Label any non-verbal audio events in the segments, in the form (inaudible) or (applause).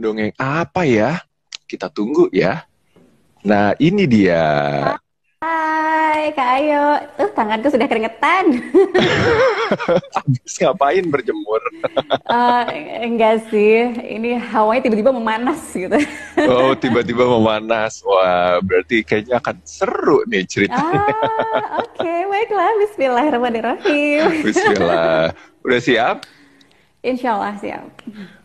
mendongeng apa ya? Kita tunggu ya. Nah, ini dia. Hai Kak Ayo, uh tanganku sudah keringetan. (laughs) Habis ngapain berjemur? uh, (laughs) enggak sih, ini hawanya tiba-tiba memanas gitu. (laughs) oh, tiba-tiba memanas. Wah, berarti kayaknya akan seru nih ceritanya. Ah, Oke, okay, baiklah. Bismillahirrahmanirrahim. Bismillah. Udah siap? Insya Allah siap.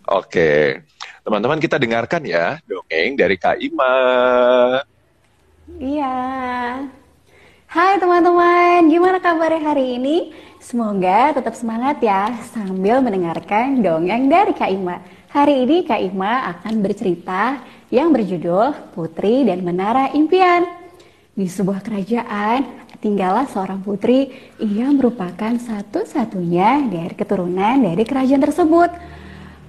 Oke, teman-teman kita dengarkan ya dongeng dari Kak Ima. Iya. Hai teman-teman, gimana kabarnya hari ini? Semoga tetap semangat ya sambil mendengarkan dongeng dari Kak Ima. Hari ini Kak Ima akan bercerita yang berjudul Putri dan Menara Impian. Di sebuah kerajaan tinggallah seorang putri, ia merupakan satu-satunya dari keturunan dari kerajaan tersebut.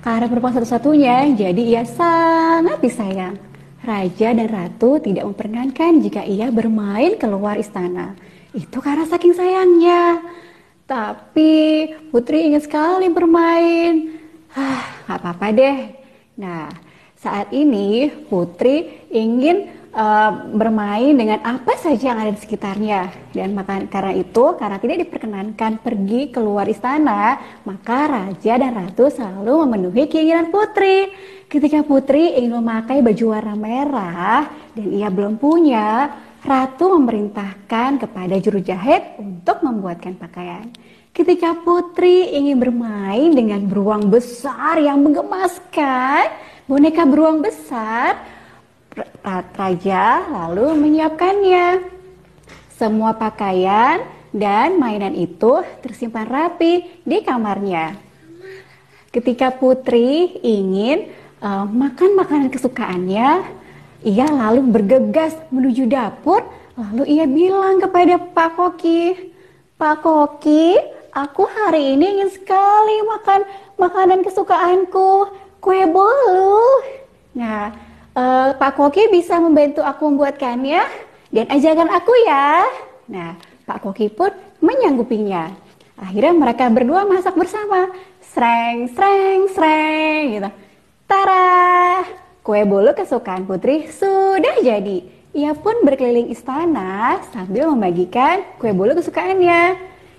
Karena merupakan satu-satunya, jadi ia sangat disayang. Raja dan ratu tidak memperkenankan jika ia bermain keluar istana. Itu karena saking sayangnya. Tapi putri ingin sekali bermain. Ah, gak apa-apa deh. Nah, saat ini putri ingin uh, bermain dengan apa saja yang ada di sekitarnya. Dan maka karena itu, karena tidak diperkenankan pergi keluar istana, maka raja dan ratu selalu memenuhi keinginan putri. Ketika putri ingin memakai baju warna merah dan ia belum punya, ratu memerintahkan kepada juru jahit untuk membuatkan pakaian. Ketika putri ingin bermain dengan beruang besar yang menggemaskan, boneka beruang besar, raja lalu menyiapkannya. Semua pakaian dan mainan itu tersimpan rapi di kamarnya. Ketika putri ingin uh, makan makanan kesukaannya, ia lalu bergegas menuju dapur, lalu ia bilang kepada Pak Koki, Pak Koki, aku hari ini ingin sekali makan makanan kesukaanku, kue bolu. Pak Koki bisa membantu aku membuatkannya dan ajarkan aku ya. Nah, Pak Koki pun menyanggupinya. Akhirnya mereka berdua masak bersama. Sreng, sreng, sreng gitu. Tara, kue bolu kesukaan putri sudah jadi. Ia pun berkeliling istana sambil membagikan kue bolu kesukaannya.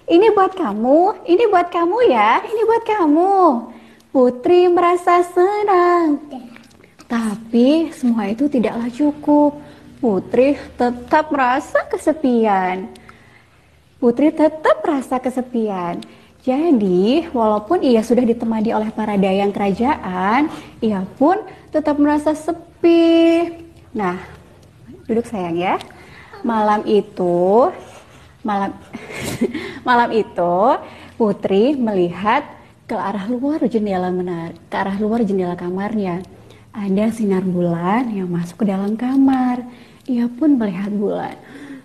Ini buat kamu, ini buat kamu ya, ini buat kamu. Putri merasa senang. Tapi semua itu tidaklah cukup. Putri tetap merasa kesepian. Putri tetap merasa kesepian. Jadi, walaupun ia sudah ditemani oleh para dayang kerajaan, ia pun tetap merasa sepi. Nah, duduk sayang ya. Malam itu, malam (laughs) malam itu Putri melihat ke arah luar jendela menar, ke arah luar jendela kamarnya. Ada sinar bulan yang masuk ke dalam kamar. Ia pun melihat bulan.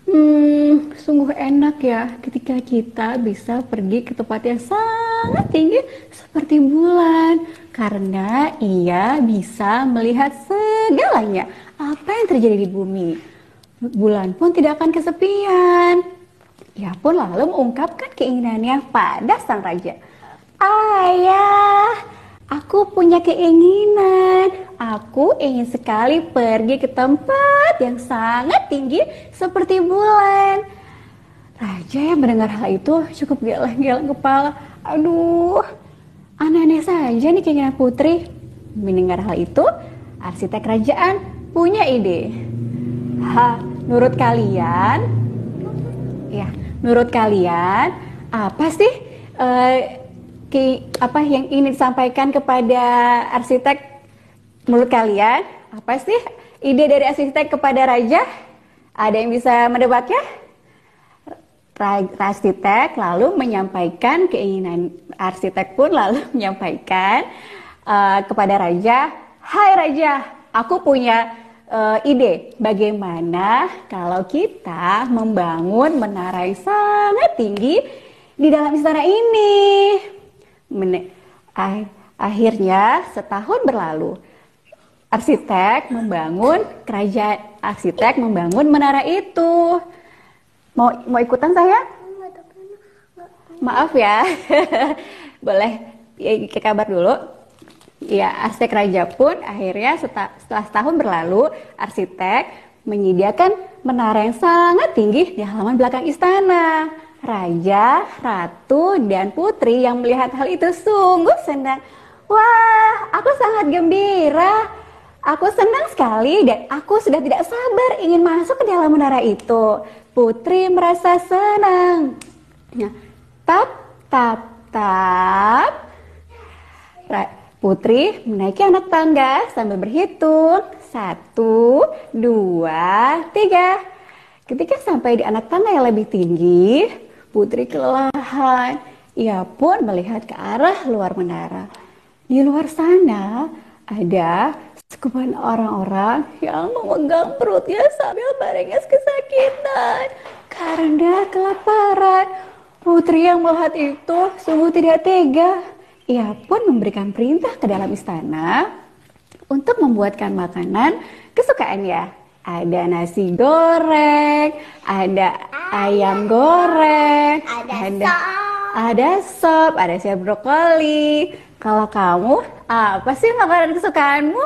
Hmm, sungguh enak ya ketika kita bisa pergi ke tempat yang sangat tinggi seperti bulan karena ia bisa melihat segalanya apa yang terjadi di bumi. Bulan pun tidak akan kesepian. Ia pun lalu mengungkapkan keinginannya pada sang raja. Ayah, Aku punya keinginan. Aku ingin sekali pergi ke tempat yang sangat tinggi seperti bulan. Raja yang mendengar hal itu cukup geleng-geleng kepala. Aduh, aneh-aneh saja nih keinginan putri. Mendengar hal itu, arsitek kerajaan punya ide. Ha, menurut kalian, ya, menurut kalian apa sih uh, ki, apa yang ingin disampaikan kepada arsitek menurut kalian? Apa sih ide dari arsitek kepada raja? Ada yang bisa mendebatnya? Arsitek lalu menyampaikan keinginan arsitek pun lalu (laughs) menyampaikan uh, kepada raja, "Hai raja, aku punya uh, ide bagaimana kalau kita membangun menara yang sangat tinggi di dalam istana ini." Akhirnya setahun berlalu arsitek membangun kerajaan arsitek membangun menara itu. Mau mau ikutan saya maaf ya. (laughs) Boleh ya, ke kabar dulu. Ya, arsitek raja pun akhirnya setelah setahun berlalu, arsitek menyediakan menara yang sangat tinggi di halaman belakang istana. Raja, ratu, dan putri yang melihat hal itu sungguh senang. Wah, aku sangat gembira. Aku senang sekali dan aku sudah tidak sabar ingin masuk ke dalam menara itu. Putri merasa senang. Ya, tap, tap, tap. Putri menaiki anak tangga sambil berhitung. Satu, dua, tiga. Ketika sampai di anak tangga yang lebih tinggi, Putri kelelahan. Ia pun melihat ke arah luar menara. Di luar sana ada sekumpulan orang-orang yang memegang perutnya sambil merenges kesakitan karena kelaparan. Putri yang melihat itu sungguh tidak tega. Ia pun memberikan perintah ke dalam istana untuk membuatkan makanan kesukaannya. Ada nasi goreng, ada ayam goreng, ada ada sop, ada, sop, ada siap brokoli. Kalau kamu, apa sih makanan kesukaanmu?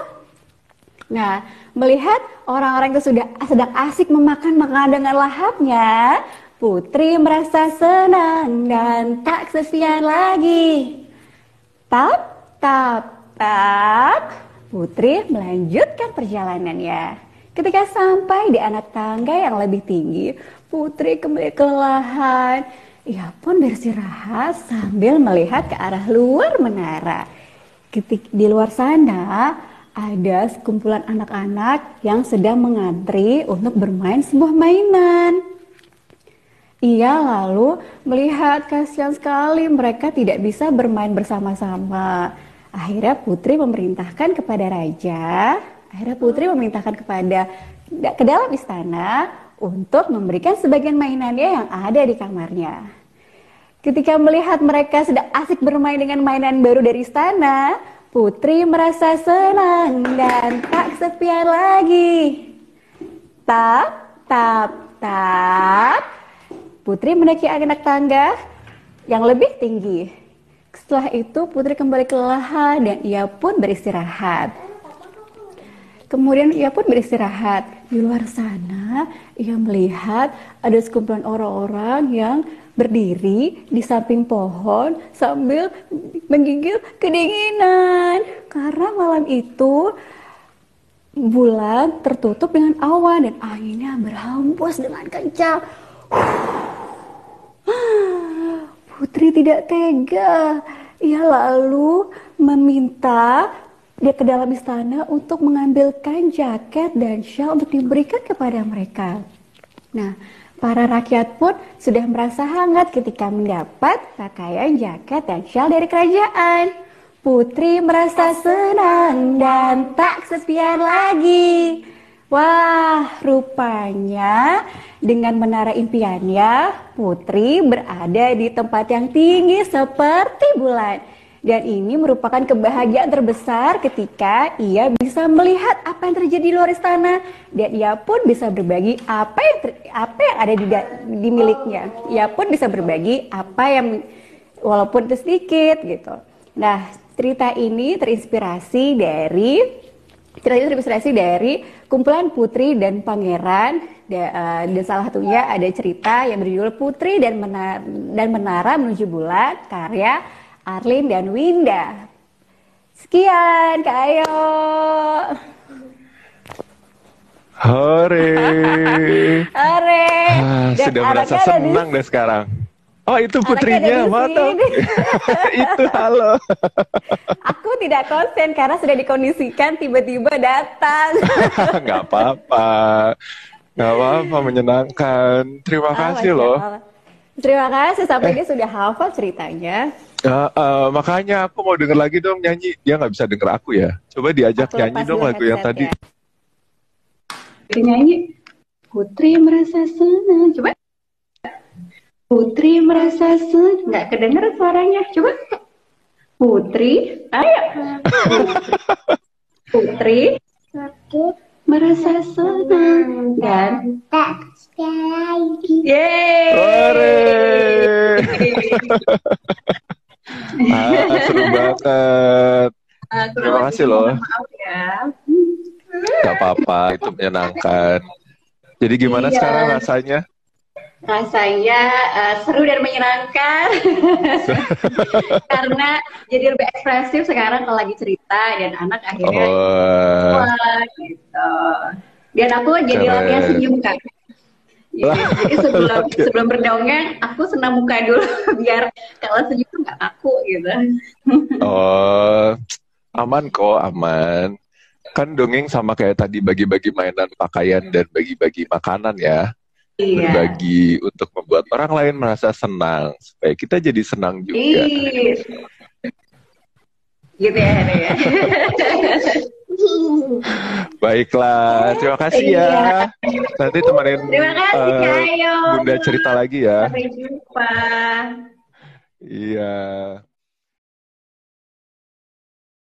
Nah, melihat orang-orang itu sudah sedang asik memakan makanan dengan lahapnya, Putri merasa senang dan tak kesepian lagi. Tap, tap, tap. Putri melanjutkan perjalanannya. Ketika sampai di anak tangga yang lebih tinggi, Putri kembali kelelahan. Ia pun bersirahat sambil melihat ke arah luar menara. Ketik di luar sana ada sekumpulan anak-anak yang sedang mengantri untuk bermain sebuah mainan. Ia lalu melihat kasihan sekali mereka tidak bisa bermain bersama-sama. Akhirnya putri memerintahkan kepada raja, akhirnya putri memerintahkan kepada ke dalam istana untuk memberikan sebagian mainannya yang ada di kamarnya. Ketika melihat mereka sedang asik bermain dengan mainan baru dari istana, putri merasa senang dan tak kesepian lagi. Tap, tap, tap. Putri menaiki anak tangga yang lebih tinggi. Setelah itu Putri kembali kelelahan dan ia pun beristirahat. Kemudian ia pun beristirahat. Di luar sana, ia melihat ada sekumpulan orang-orang yang berdiri di samping pohon sambil menggigil kedinginan. Karena malam itu bulan tertutup dengan awan dan anginnya berhembus dengan kencang. (sighs) Putri tidak tega. Ia lalu meminta dia ke dalam istana untuk mengambilkan jaket dan shawl untuk diberikan kepada mereka. Nah, para rakyat pun sudah merasa hangat ketika mendapat pakaian jaket dan shawl dari kerajaan. Putri merasa senang dan tak kesepian lagi. Wah, rupanya dengan menara impiannya, Putri berada di tempat yang tinggi seperti bulan. Dan ini merupakan kebahagiaan terbesar ketika ia bisa melihat apa yang terjadi di luar istana dan ia pun bisa berbagi apa yang ter, apa yang ada di, di miliknya. Ia pun bisa berbagi apa yang walaupun itu sedikit gitu. Nah, cerita ini terinspirasi dari Cerita itu terinspirasi dari kumpulan putri dan pangeran eh, dan salah satunya ada cerita yang berjudul Putri dan Menara, dan Menara Menuju Bulan karya Arlin dan Winda. Sekian, Kak Ayo. Hore. Hore. Ah, sudah merasa senang deh sekarang. Oh itu putrinya, mantap. (laughs) itu halo. Aku tidak konsen karena sudah dikondisikan tiba-tiba datang. (laughs) Nggak apa-apa, nggak apa-apa menyenangkan. Terima oh, kasih loh. Terima kasih sampai eh. dia sudah hafal ceritanya. Uh, uh, makanya aku mau denger lagi dong nyanyi. Dia nggak bisa denger aku ya. Coba diajak aku nyanyi dong lagu yang tadi. Ya. Nyanyi. Putri merasa senang. Coba. Putri merasa senang. Nggak kedenger suaranya. Coba. Putri. Ayo. Putri. (laughs) Putri. Merasa senang. Dan. Tak lagi. Yeay. (laughs) ah, seru banget. Oke, Terima kasih loh. Maaf ya. Gak apa-apa, itu menyenangkan. Jadi gimana Iya. sekarang rasanya? Rasanya eh, seru dan menyenangkan (laughs) karena jadi lebih ekspresif sekarang kalau lagi cerita dan anak akhirnya Oh, wah gitu. Dan aku jadi latihan senyum kan. Jadi, jadi sebelum (laughs) sebelum berdongeng aku senam muka dulu (laughs) biar kalau senyum tuh nggak kaku gitu. oh, aman kok, aman. Kan dongeng sama kayak tadi bagi-bagi mainan pakaian dan bagi-bagi makanan ya. Iya. Berbagi untuk membuat orang lain merasa senang. Supaya kita jadi senang juga. Ih. Gitu ya, ya. (laughs) Baiklah, terima kasih ya. Nanti temenin Terima kasih, Ayo. Bunda cerita lagi ya. Sampai jumpa. Iya.